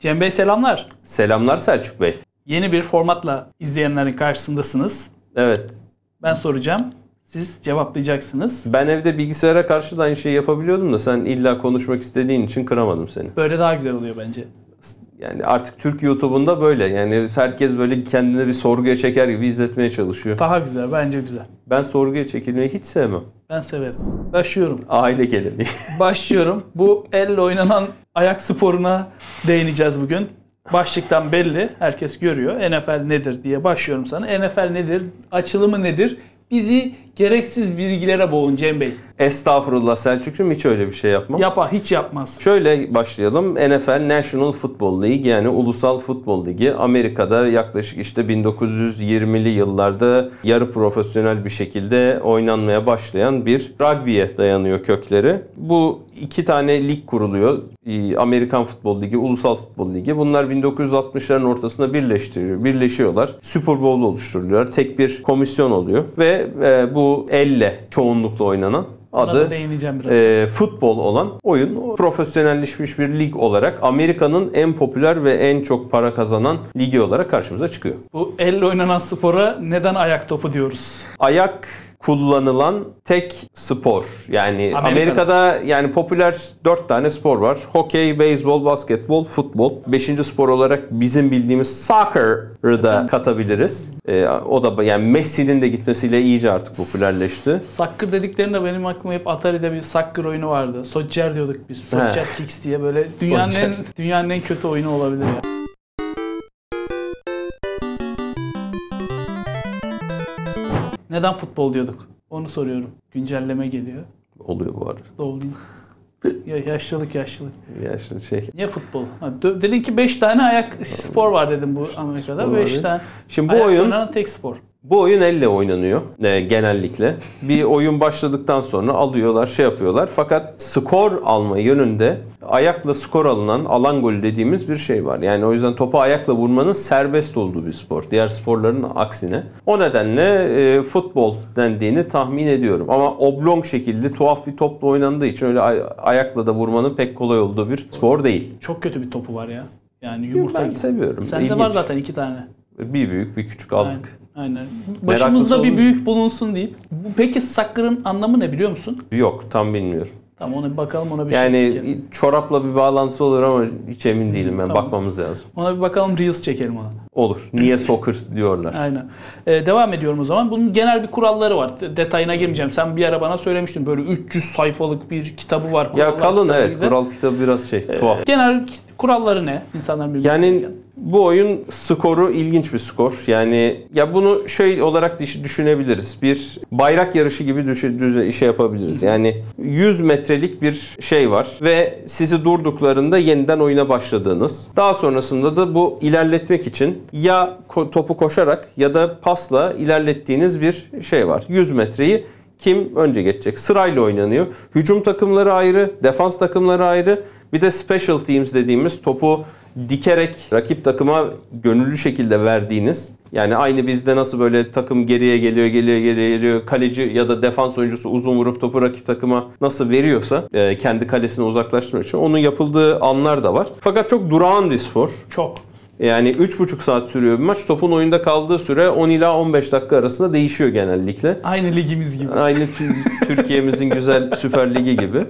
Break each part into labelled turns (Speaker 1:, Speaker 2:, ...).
Speaker 1: Cem Bey selamlar.
Speaker 2: Selamlar Selçuk Bey.
Speaker 1: Yeni bir formatla izleyenlerin karşısındasınız.
Speaker 2: Evet.
Speaker 1: Ben soracağım. Siz cevaplayacaksınız.
Speaker 2: Ben evde bilgisayara karşı da aynı şeyi yapabiliyordum da sen illa konuşmak istediğin için kıramadım seni.
Speaker 1: Böyle daha güzel oluyor bence.
Speaker 2: Yani artık Türk YouTube'unda böyle. Yani herkes böyle kendine bir sorguya çeker gibi izletmeye çalışıyor.
Speaker 1: Daha güzel. Bence güzel.
Speaker 2: Ben sorguya çekilmeyi hiç sevmem.
Speaker 1: Ben severim. Başlıyorum.
Speaker 2: Aile geleneği.
Speaker 1: Başlıyorum. Bu elle oynanan ayak sporuna değineceğiz bugün. Başlıktan belli. Herkes görüyor. NFL nedir diye başlıyorum sana. NFL nedir? Açılımı nedir? Bizi gereksiz bilgilere boğun Cem Bey.
Speaker 2: Estağfurullah Selçuk'cum hiç öyle bir şey yapmam.
Speaker 1: Yapar, hiç yapmaz.
Speaker 2: Şöyle başlayalım. NFL National Football League yani Ulusal Futbol Ligi Amerika'da yaklaşık işte 1920'li yıllarda yarı profesyonel bir şekilde oynanmaya başlayan bir rugby'ye dayanıyor kökleri. Bu iki tane lig kuruluyor. Ee, Amerikan Futbol Ligi, Ulusal Futbol Ligi. Bunlar 1960'ların ortasında birleştiriyor, birleşiyorlar. Super Bowl oluşturuyorlar. Tek bir komisyon oluyor ve e, bu elle çoğunlukla oynanan adı e, futbol olan oyun profesyonelleşmiş bir lig olarak Amerika'nın en popüler ve en çok para kazanan ligi olarak karşımıza çıkıyor.
Speaker 1: Bu elle oynanan spora neden ayak topu diyoruz?
Speaker 2: Ayak kullanılan tek spor. Yani
Speaker 1: Amerika'da.
Speaker 2: Amerika'da, yani popüler 4 tane spor var. Hokey, beyzbol, basketbol, futbol. Beşinci spor olarak bizim bildiğimiz soccer'ı da katabiliriz. E, o da yani Messi'nin de gitmesiyle iyice artık popülerleşti.
Speaker 1: Sakkır dediklerinde benim aklıma hep Atari'de bir sakkır oyunu vardı. Soccer diyorduk biz. Soccer Kicks diye böyle dünyanın en,
Speaker 2: Soccer.
Speaker 1: dünyanın en kötü oyunu olabilir ya. Neden futbol diyorduk? Onu soruyorum. Güncelleme geliyor.
Speaker 2: Oluyor bu arada.
Speaker 1: Doğulayım. Ya yaşlılık yaşlılık.
Speaker 2: Ya şimdi şey
Speaker 1: Niye futbol? Ha, dedin ki 5 tane ayak spor var dedim bu Amerika'da.
Speaker 2: Spor
Speaker 1: 5
Speaker 2: var.
Speaker 1: tane.
Speaker 2: Şimdi bu
Speaker 1: ayak
Speaker 2: oyun
Speaker 1: tek spor.
Speaker 2: Bu oyun elle oynanıyor e, genellikle. Bir oyun başladıktan sonra alıyorlar, şey yapıyorlar. Fakat skor alma yönünde ayakla skor alınan alan golü dediğimiz bir şey var. Yani o yüzden topu ayakla vurmanın serbest olduğu bir spor. Diğer sporların aksine. O nedenle e, futbol dendiğini tahmin ediyorum. Ama oblong şekilde tuhaf bir topla oynandığı için öyle ay- ayakla da vurmanın pek kolay olduğu bir spor değil.
Speaker 1: Çok kötü bir topu var ya. Yani yumurta
Speaker 2: ben
Speaker 1: gibi.
Speaker 2: seviyorum.
Speaker 1: Sende
Speaker 2: İlginç.
Speaker 1: var zaten iki tane.
Speaker 2: Bir büyük bir küçük aldık.
Speaker 1: Aynen. Aynen. Başımızda bir
Speaker 2: olun.
Speaker 1: büyük bulunsun deyip. Bu, peki sakkırın anlamı ne biliyor musun?
Speaker 2: Yok tam bilmiyorum.
Speaker 1: Tamam ona bir bakalım ona bir şey
Speaker 2: Yani
Speaker 1: çekelim.
Speaker 2: çorapla bir bağlantısı olur ama hiç emin değilim ben.
Speaker 1: Tamam.
Speaker 2: Bakmamız lazım.
Speaker 1: Ona bir bakalım Reels çekelim ona.
Speaker 2: Olur. Niye soccer diyorlar.
Speaker 1: Aynen. Ee, devam ediyorum o zaman. Bunun genel bir kuralları var. De- detayına girmeyeceğim. Sen bir ara bana söylemiştin. Böyle 300 sayfalık bir kitabı var.
Speaker 2: Ya kalın
Speaker 1: kitabı
Speaker 2: evet.
Speaker 1: gibi.
Speaker 2: Kural kitabı biraz şey
Speaker 1: Ee,
Speaker 2: tuhaf.
Speaker 1: Genel kuralları ne? İnsanlar birbirine
Speaker 2: Yani
Speaker 1: söylerken.
Speaker 2: Bu oyun skoru ilginç bir skor. Yani ya bunu şey olarak düş- düşünebiliriz. Bir bayrak yarışı gibi düşün, düze, şey yapabiliriz. Yani 100 metrelik bir şey var ve sizi durduklarında yeniden oyuna başladığınız. Daha sonrasında da bu ilerletmek için ya topu koşarak ya da pasla ilerlettiğiniz bir şey var. 100 metreyi kim önce geçecek? Sırayla oynanıyor. Hücum takımları ayrı, defans takımları ayrı. Bir de special teams dediğimiz topu dikerek rakip takıma gönüllü şekilde verdiğiniz yani aynı bizde nasıl böyle takım geriye geliyor geliyor geliyor geliyor kaleci ya da defans oyuncusu uzun vurup topu rakip takıma nasıl veriyorsa e, kendi kalesine uzaklaştırmak için onun yapıldığı anlar da var. Fakat çok durağan bir spor.
Speaker 1: Çok.
Speaker 2: Yani 3,5 saat sürüyor bir maç. Topun oyunda kaldığı süre 10 ila 15 dakika arasında değişiyor genellikle.
Speaker 1: Aynı ligimiz gibi.
Speaker 2: Aynı tü- Türkiye'mizin güzel Süper Ligi gibi.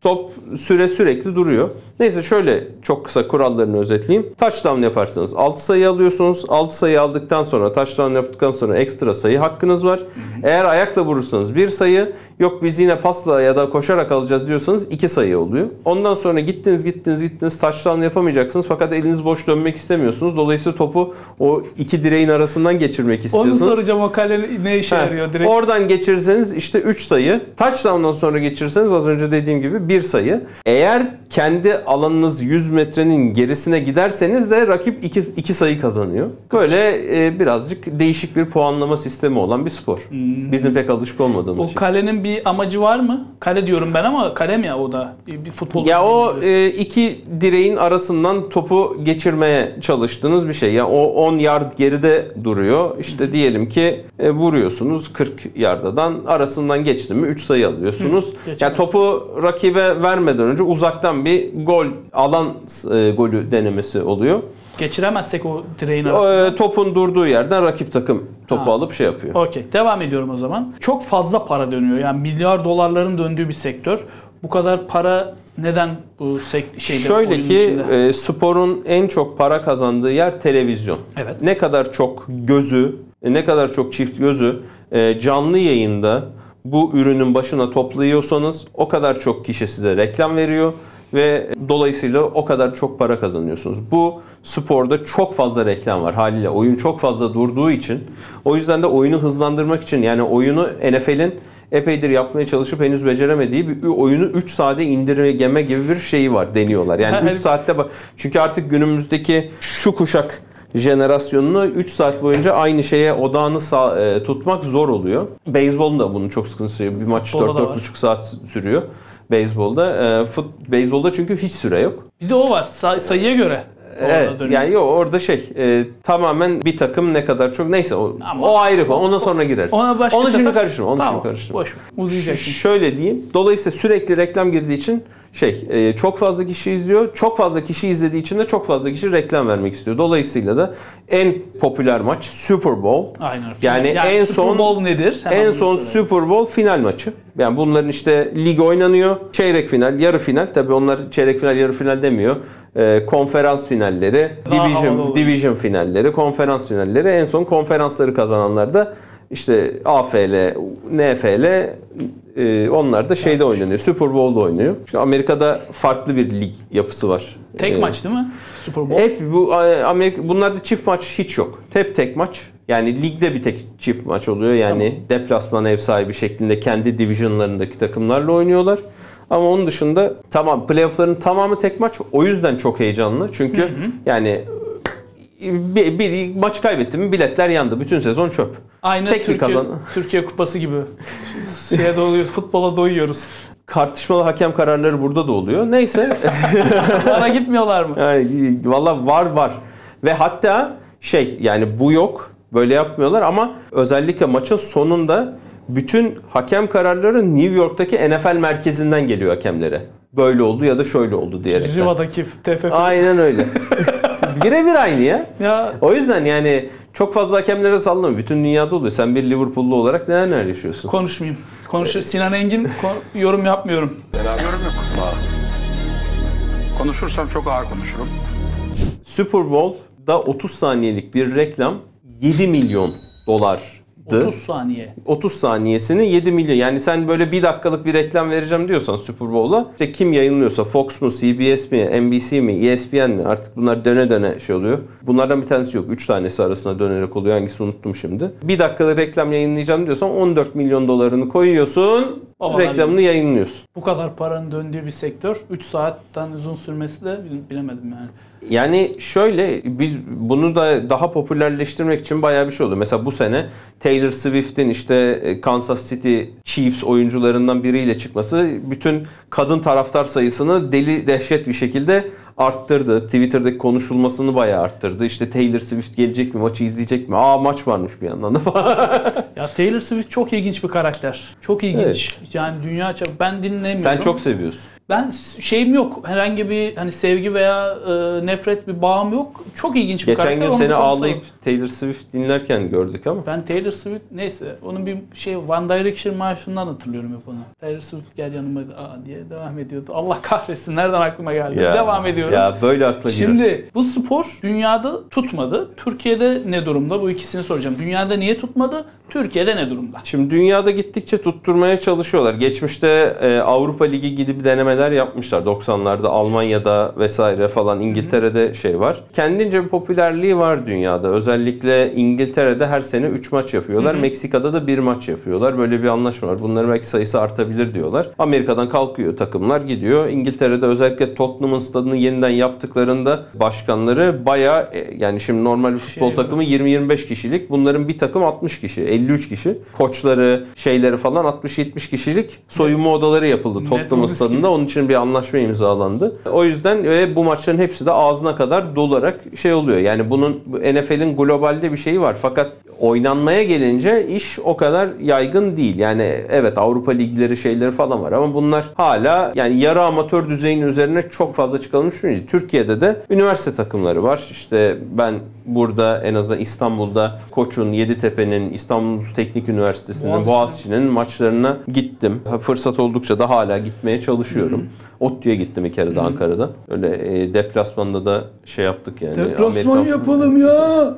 Speaker 2: Top süre sürekli duruyor. Neyse şöyle çok kısa kurallarını özetleyeyim. Touchdown yaparsanız 6 sayı alıyorsunuz. 6 sayı aldıktan sonra touchdown yaptıktan sonra ekstra sayı hakkınız var. Eğer ayakla vurursanız 1 sayı, yok biz yine pasla ya da koşarak alacağız diyorsanız 2 sayı oluyor. Ondan sonra gittiniz gittiniz gittiniz touchdown yapamayacaksınız fakat eliniz boş dönmek istemiyorsunuz. Dolayısıyla topu o iki direğin arasından geçirmek
Speaker 1: Onu
Speaker 2: istiyorsunuz.
Speaker 1: soracağım o kale ne işe
Speaker 2: Heh,
Speaker 1: yarıyor direkt.
Speaker 2: Oradan geçirirseniz işte 3 sayı. Touchdown'dan sonra geçirirseniz az önce dediğim gibi 1 sayı. Eğer kendi alanınız 100 metrenin gerisine giderseniz de rakip 2, 2 sayı kazanıyor. Böyle e, birazcık değişik bir puanlama sistemi olan bir spor. Bizim pek alışık olmadığımız
Speaker 1: O
Speaker 2: şey.
Speaker 1: kalenin bir amacı var mı? Kale diyorum ben ama kale mi ya o da? Bir, bir futbol.
Speaker 2: Ya o e, iki direğin arasından topu geçirmeye çalıştığınız bir şey. Ya o 10 yard geride duruyor. İşte diyelim ki e, vuruyorsunuz 40 yardadan arasından geçti mi 3 sayı alıyorsunuz.
Speaker 1: geçemez.
Speaker 2: Ya topu rakibe vermeden önce uzaktan bir gol gol alan e, golü denemesi oluyor.
Speaker 1: Geçiremezsek o direğin
Speaker 2: O,
Speaker 1: arasına.
Speaker 2: e, topun durduğu yerden rakip takım topu
Speaker 1: Ha.
Speaker 2: alıp şey yapıyor.
Speaker 1: Okey. Devam ediyorum o zaman. Çok fazla para dönüyor. Yani milyar dolarların döndüğü bir sektör. Bu kadar para neden bu sekt şeyde
Speaker 2: Şöyle
Speaker 1: oyunun
Speaker 2: ki
Speaker 1: içinde?
Speaker 2: e, sporun en çok para kazandığı yer televizyon.
Speaker 1: Evet.
Speaker 2: Ne kadar çok gözü, e, ne kadar çok çift gözü e, canlı yayında bu ürünün başına topluyorsanız o kadar çok kişi size reklam veriyor ve dolayısıyla o kadar çok para kazanıyorsunuz. Bu sporda çok fazla reklam var haliyle. Oyun çok fazla durduğu için. O yüzden de oyunu hızlandırmak için yani oyunu NFL'in epeydir yapmaya çalışıp henüz beceremediği bir oyunu 3 saate indirgeme gibi bir şeyi var deniyorlar. Yani
Speaker 1: Ha,
Speaker 2: 3 saatte bak çünkü artık günümüzdeki şu kuşak jenerasyonunu 3 saat boyunca aynı şeye odağını sağ- e, tutmak zor oluyor. Beyzbolun da bunun çok sıkıntısı. Bir maç
Speaker 1: Futbolda da
Speaker 2: 4-4,5 saat sürüyor. Beyzbolda. E, fut, beyzbolda çünkü hiç süre yok.
Speaker 1: Bir de o var. Say- sayıya göre.
Speaker 2: Evet.
Speaker 1: dönüyor.
Speaker 2: Yani yok orada şey e, tamamen bir takım ne kadar çok neyse o,
Speaker 1: Ama-
Speaker 2: o ayrı konu. Ona sonra gireriz.
Speaker 1: Ona başka
Speaker 2: onu şimdi
Speaker 1: sefer-
Speaker 2: karıştırma. Onu
Speaker 1: Tamam,
Speaker 2: şimdi karıştırma.
Speaker 1: Boş ver. Uzayacak. şimdi.
Speaker 2: Şöyle diyeyim. Dolayısıyla sürekli reklam girdiği için şey e, çok fazla kişi izliyor. Çok fazla kişi izlediği için de çok fazla kişi reklam vermek istiyor. Dolayısıyla da en popüler maç Super Bowl.
Speaker 1: Aynen.
Speaker 2: Yani en
Speaker 1: Super
Speaker 2: son-
Speaker 1: Bowl nedir? Hemen
Speaker 2: en son
Speaker 1: söyle.
Speaker 2: Super Bowl final maçı. Yani bunların işte lig oynanıyor. Çeyrek final, yarı final. Tabii onlar çeyrek final, yarı final demiyor. Ee, konferans finalleri,
Speaker 1: Daha
Speaker 2: division, division finalleri, konferans finalleri. En son konferansları kazananlar da işte AFL, NFL e, onlar da şeyde oynanıyor. Super Bowl'da oynuyor. Çünkü Amerika'da farklı bir lig yapısı var.
Speaker 1: Tek
Speaker 2: Ee,
Speaker 1: maç değil mi? Super Bowl.
Speaker 2: hep bu Amerika bunlarda çift maç hiç yok. Hep tek maç. Yani ligde bir tek çift maç oluyor. Yani deplasman ev sahibi şeklinde kendi divisionlarındaki takımlarla oynuyorlar. Ama onun dışında tamam playoff'ların tamamı tek maç. O yüzden çok heyecanlı. Çünkü yani bir, bir maç kaybetti mi biletler yandı. Bütün sezon çöp.
Speaker 1: Aynı
Speaker 2: tek
Speaker 1: Türkiye,
Speaker 2: kazan-
Speaker 1: Türkiye Kupası gibi. Şeye doyuyor, futbola doyuyoruz.
Speaker 2: Tartışmalı hakem kararları burada da oluyor. Neyse.
Speaker 1: Bana gitmiyorlar mı?
Speaker 2: Yani valla var var. Ve hatta şey yani bu yok. Böyle yapmıyorlar ama özellikle maçın sonunda bütün hakem kararları New York'taki NFL merkezinden geliyor hakemlere. Böyle oldu ya da şöyle oldu diyerek.
Speaker 1: Riva'daki TFF.
Speaker 2: Aynen öyle. Birebir aynı ya.
Speaker 1: Ya
Speaker 2: O yüzden yani çok fazla hakemlere sallama. Bütün dünyada oluyor. Sen bir Liverpool'lu olarak neler neler yaşıyorsun.
Speaker 1: konuşmayayım. Konuş Sinan Engin yorum yapmıyorum.
Speaker 3: Yorum yok. Konuşursam çok ağır konuşurum.
Speaker 2: Super Bowl'da 30 saniyelik bir reklam 7 milyon dolardı.
Speaker 1: 30 saniye.
Speaker 2: 30 saniyesini 7 milyon. Yani sen böyle bir dakikalık bir reklam vereceğim diyorsan Super Bowl'a işte kim yayınlıyorsa Fox mu, CBS mi, NBC mi, ESPN mi artık bunlar döne döne şey oluyor. Bunlardan bir tanesi yok. 3 tanesi arasında dönerek oluyor. Hangisi unuttum şimdi. Bir dakikalık reklam yayınlayacağım diyorsan 14 milyon dolarını koyuyorsun.
Speaker 1: Babalar
Speaker 2: reklamını yayınlıyorsun.
Speaker 1: Bu kadar paranın döndüğü bir sektör 3 saatten uzun sürmesi de bil- bilemedim yani.
Speaker 2: Yani şöyle biz bunu da daha popülerleştirmek için bayağı bir şey oldu. Mesela bu sene Taylor Swift'in işte e, Kansas City Chiefs oyuncularından biriyle çıkması bütün kadın taraftar sayısını deli dehşet bir şekilde arttırdı. Twitter'daki konuşulmasını bayağı arttırdı. İşte Taylor Swift gelecek mi, maçı izleyecek mi? Aa maç varmış bir yandan da
Speaker 1: Ya Taylor Swift çok ilginç bir karakter. Çok ilginç. Yani dünya çap ben dinlemiyorum.
Speaker 2: Sen çok seviyorsun.
Speaker 1: Ben şeyim yok. Herhangi bir hani sevgi veya e, nefret bir bağım yok. Çok ilginç bir
Speaker 2: Geçen
Speaker 1: karakter.
Speaker 2: gün
Speaker 1: onu
Speaker 2: seni ağlayıp Taylor Swift dinlerken gördük ama.
Speaker 1: Ben Taylor Swift neyse onun bir şey One Direction marşından hatırlıyorum hep onu. Taylor Swift gel yanıma aa diye devam ediyordu. Allah kahretsin nereden aklıma geldi. devam ediyorum.
Speaker 2: Ya böyle akla girer.
Speaker 1: Şimdi bu spor dünyada tutmadı. Türkiye'de ne durumda? Bu ikisini soracağım. Dünyada niye tutmadı? Türkiye'de ne durumda?
Speaker 2: Şimdi dünyada gittikçe tutturmaya çalışıyorlar. Geçmişte e, Avrupa Ligi gidip denemeler yapmışlar. 90'larda Almanya'da vesaire falan İngiltere'de şey var. Kendince bir popülerliği var dünyada. Özellikle İngiltere'de her sene 3 maç yapıyorlar. Meksika'da da 1 maç yapıyorlar. Böyle bir anlaşma var. Bunların belki sayısı artabilir diyorlar. Amerika'dan kalkıyor takımlar gidiyor. İngiltere'de özellikle Tottenham'ın stadını yeniden yaptıklarında başkanları bayağı e, yani şimdi normal bir futbol
Speaker 1: Şey-
Speaker 2: takımı 20-25 kişilik. Bunların bir takım 60 kişi, 53 kişi. Koçları, şeyleri falan 60-70 kişilik soyunma odaları yapıldı Tottenham stadında. Onun için bir anlaşma imzalandı. O yüzden ve bu maçların hepsi de ağzına kadar dolarak şey oluyor. Yani bunun bu NFL'in globalde bir şeyi var. Fakat oynanmaya gelince iş o kadar yaygın değil. Yani evet Avrupa ligleri şeyleri falan var ama bunlar hala yani yarı amatör düzeyinin üzerine çok fazla çıkarılmış değil. Türkiye'de de üniversite takımları var. İşte ben burada en azından İstanbul'da Koç'un, Yeditepe'nin, İstanbul Teknik Üniversitesi'nin,
Speaker 1: Boğaziçi'nin.
Speaker 2: Boğaziçi'nin maçlarına gittim. Fırsat oldukça da hala gitmeye çalışıyorum. ODTÜ'ye gittim bir kere de Ankara'da. Öyle e, deplasmanda da şey yaptık yani. Amerikan-
Speaker 1: yapalım ya.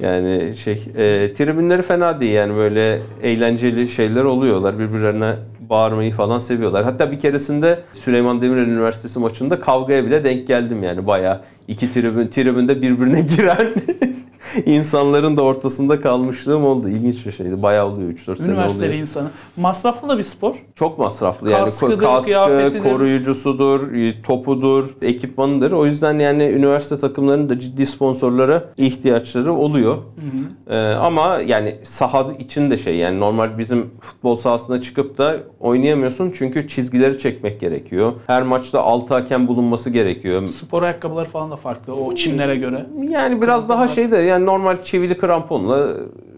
Speaker 2: yani şey e, tribünleri fena değil yani böyle eğlenceli şeyler oluyorlar birbirlerine bağırmayı falan seviyorlar. Hatta bir keresinde Süleyman Demirel Üniversitesi maçında kavgaya bile denk geldim yani bayağı iki tribün tribünde birbirine giren insanların da ortasında kalmışlığım oldu. İlginç bir şeydi. Bayağı oluyor 3-4 sene
Speaker 1: Üniversiteli
Speaker 2: oluyor.
Speaker 1: insanı. Masraflı da bir spor.
Speaker 2: Çok masraflı yani
Speaker 1: Kaskıdır,
Speaker 2: kaskı, koruyucusudur, e, topudur, ekipmanıdır. O yüzden yani üniversite takımlarının da ciddi sponsorlara ihtiyaçları oluyor. Ee, ama yani saha için de şey yani normal bizim futbol sahasına çıkıp da oynayamıyorsun çünkü çizgileri çekmek gerekiyor. Her maçta altı hakem bulunması gerekiyor.
Speaker 1: Spor ayakkabıları falan da farklı o çimlere göre.
Speaker 2: Yani biraz daha şey de yani normal çivili kramponla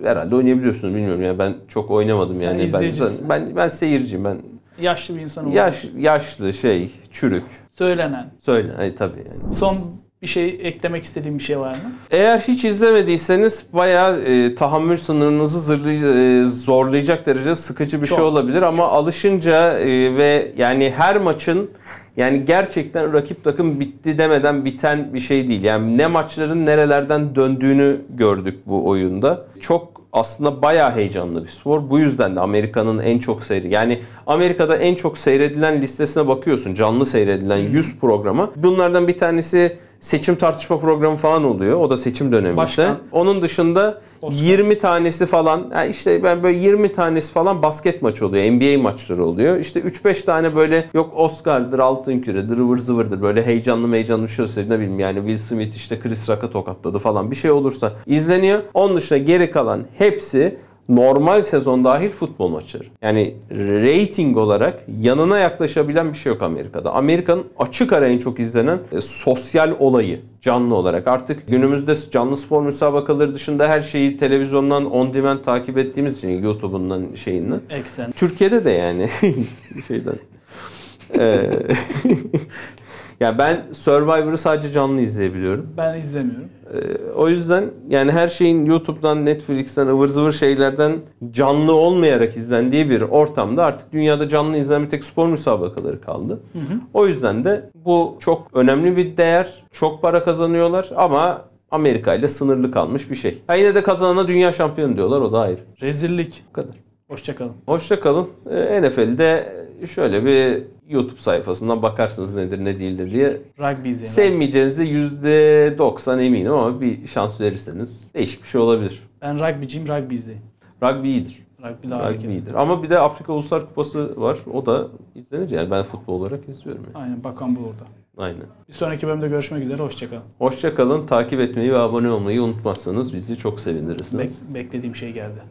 Speaker 2: herhalde oynayabiliyorsunuz bilmiyorum yani ben çok oynamadım
Speaker 1: Sen
Speaker 2: yani ben, ben ben seyirciyim ben
Speaker 1: Yaşlı bir insan olarak.
Speaker 2: yaş yaşlı şey çürük
Speaker 1: Söylenen.
Speaker 2: söyle ay tabii yani.
Speaker 1: Son bir şey eklemek istediğim bir şey var mı?
Speaker 2: Eğer hiç izlemediyseniz bayağı e, tahammül sınırınızı zırlay- e, zorlayacak derece sıkıcı bir
Speaker 1: Çok.
Speaker 2: şey olabilir ama alışınca e, ve yani her maçın yani gerçekten rakip takım bitti demeden biten bir şey değil. Yani ne maçların nerelerden döndüğünü gördük bu oyunda. Çok aslında bayağı heyecanlı bir spor. Bu yüzden de Amerika'nın en çok seyri yani Amerika'da en çok seyredilen listesine bakıyorsun. Canlı seyredilen 100 programa. Bunlardan bir tanesi seçim tartışma programı falan oluyor. O da seçim döneminde.
Speaker 1: Başkan.
Speaker 2: Onun dışında
Speaker 1: Oscar.
Speaker 2: 20 tanesi falan yani işte ben böyle 20 tanesi falan basket maçı oluyor. NBA maçları oluyor. İşte 3-5 tane böyle yok Oscar'dır, Altın Küre'dir, ıvır zıvırdır. Böyle heyecanlı heyecanlı bir şey olsaydı ne bileyim yani Will Smith işte Chris Rock'a tokatladı falan bir şey olursa izleniyor. Onun dışında geri kalan hepsi normal sezon dahil futbol maçları. Yani rating olarak yanına yaklaşabilen bir şey yok Amerika'da. Amerika'nın açık ara en çok izlenen e, sosyal olayı canlı olarak. Artık günümüzde canlı spor müsabakaları dışında her şeyi televizyondan on demand takip ettiğimiz için YouTube'undan şeyinden.
Speaker 1: Eksen.
Speaker 2: Türkiye'de de yani şeyden. Ee, ya ben Survivor'ı sadece canlı izleyebiliyorum.
Speaker 1: Ben izlemiyorum.
Speaker 2: Ee, o yüzden yani her şeyin YouTube'dan, Netflix'ten, ıvır zıvır şeylerden canlı olmayarak izlendiği bir ortamda artık dünyada canlı izlenen bir tek spor müsabakaları kaldı. O yüzden de bu çok önemli bir değer. Çok para kazanıyorlar ama Amerika ile sınırlı kalmış bir şey. Ha yine de kazanana dünya şampiyonu diyorlar o da ayrı.
Speaker 1: Rezillik.
Speaker 2: Bu kadar.
Speaker 1: Hoşçakalın.
Speaker 2: Hoşça kalın. Ee, NFL'de şöyle bir YouTube sayfasından bakarsınız nedir ne değildir diye.
Speaker 1: Rugby izleyin.
Speaker 2: Sevmeyeceğinize %90 eminim ama bir şans verirseniz değişik bir şey olabilir.
Speaker 1: Ben rugbyciyim rugby izleyin.
Speaker 2: Rugby iyidir.
Speaker 1: Rugby daha
Speaker 2: Rugby
Speaker 1: hareketli.
Speaker 2: iyidir. Ama bir de Afrika Uluslar Kupası var. O da izlenir yani. Ben futbol olarak izliyorum yani.
Speaker 1: Aynen bakan bu orada.
Speaker 2: Aynen.
Speaker 1: Bir sonraki bölümde görüşmek üzere. Hoşçakalın.
Speaker 2: Hoşça kalın. Takip etmeyi ve abone olmayı unutmazsanız bizi çok sevindirirsiniz.
Speaker 1: Bek- beklediğim şey geldi.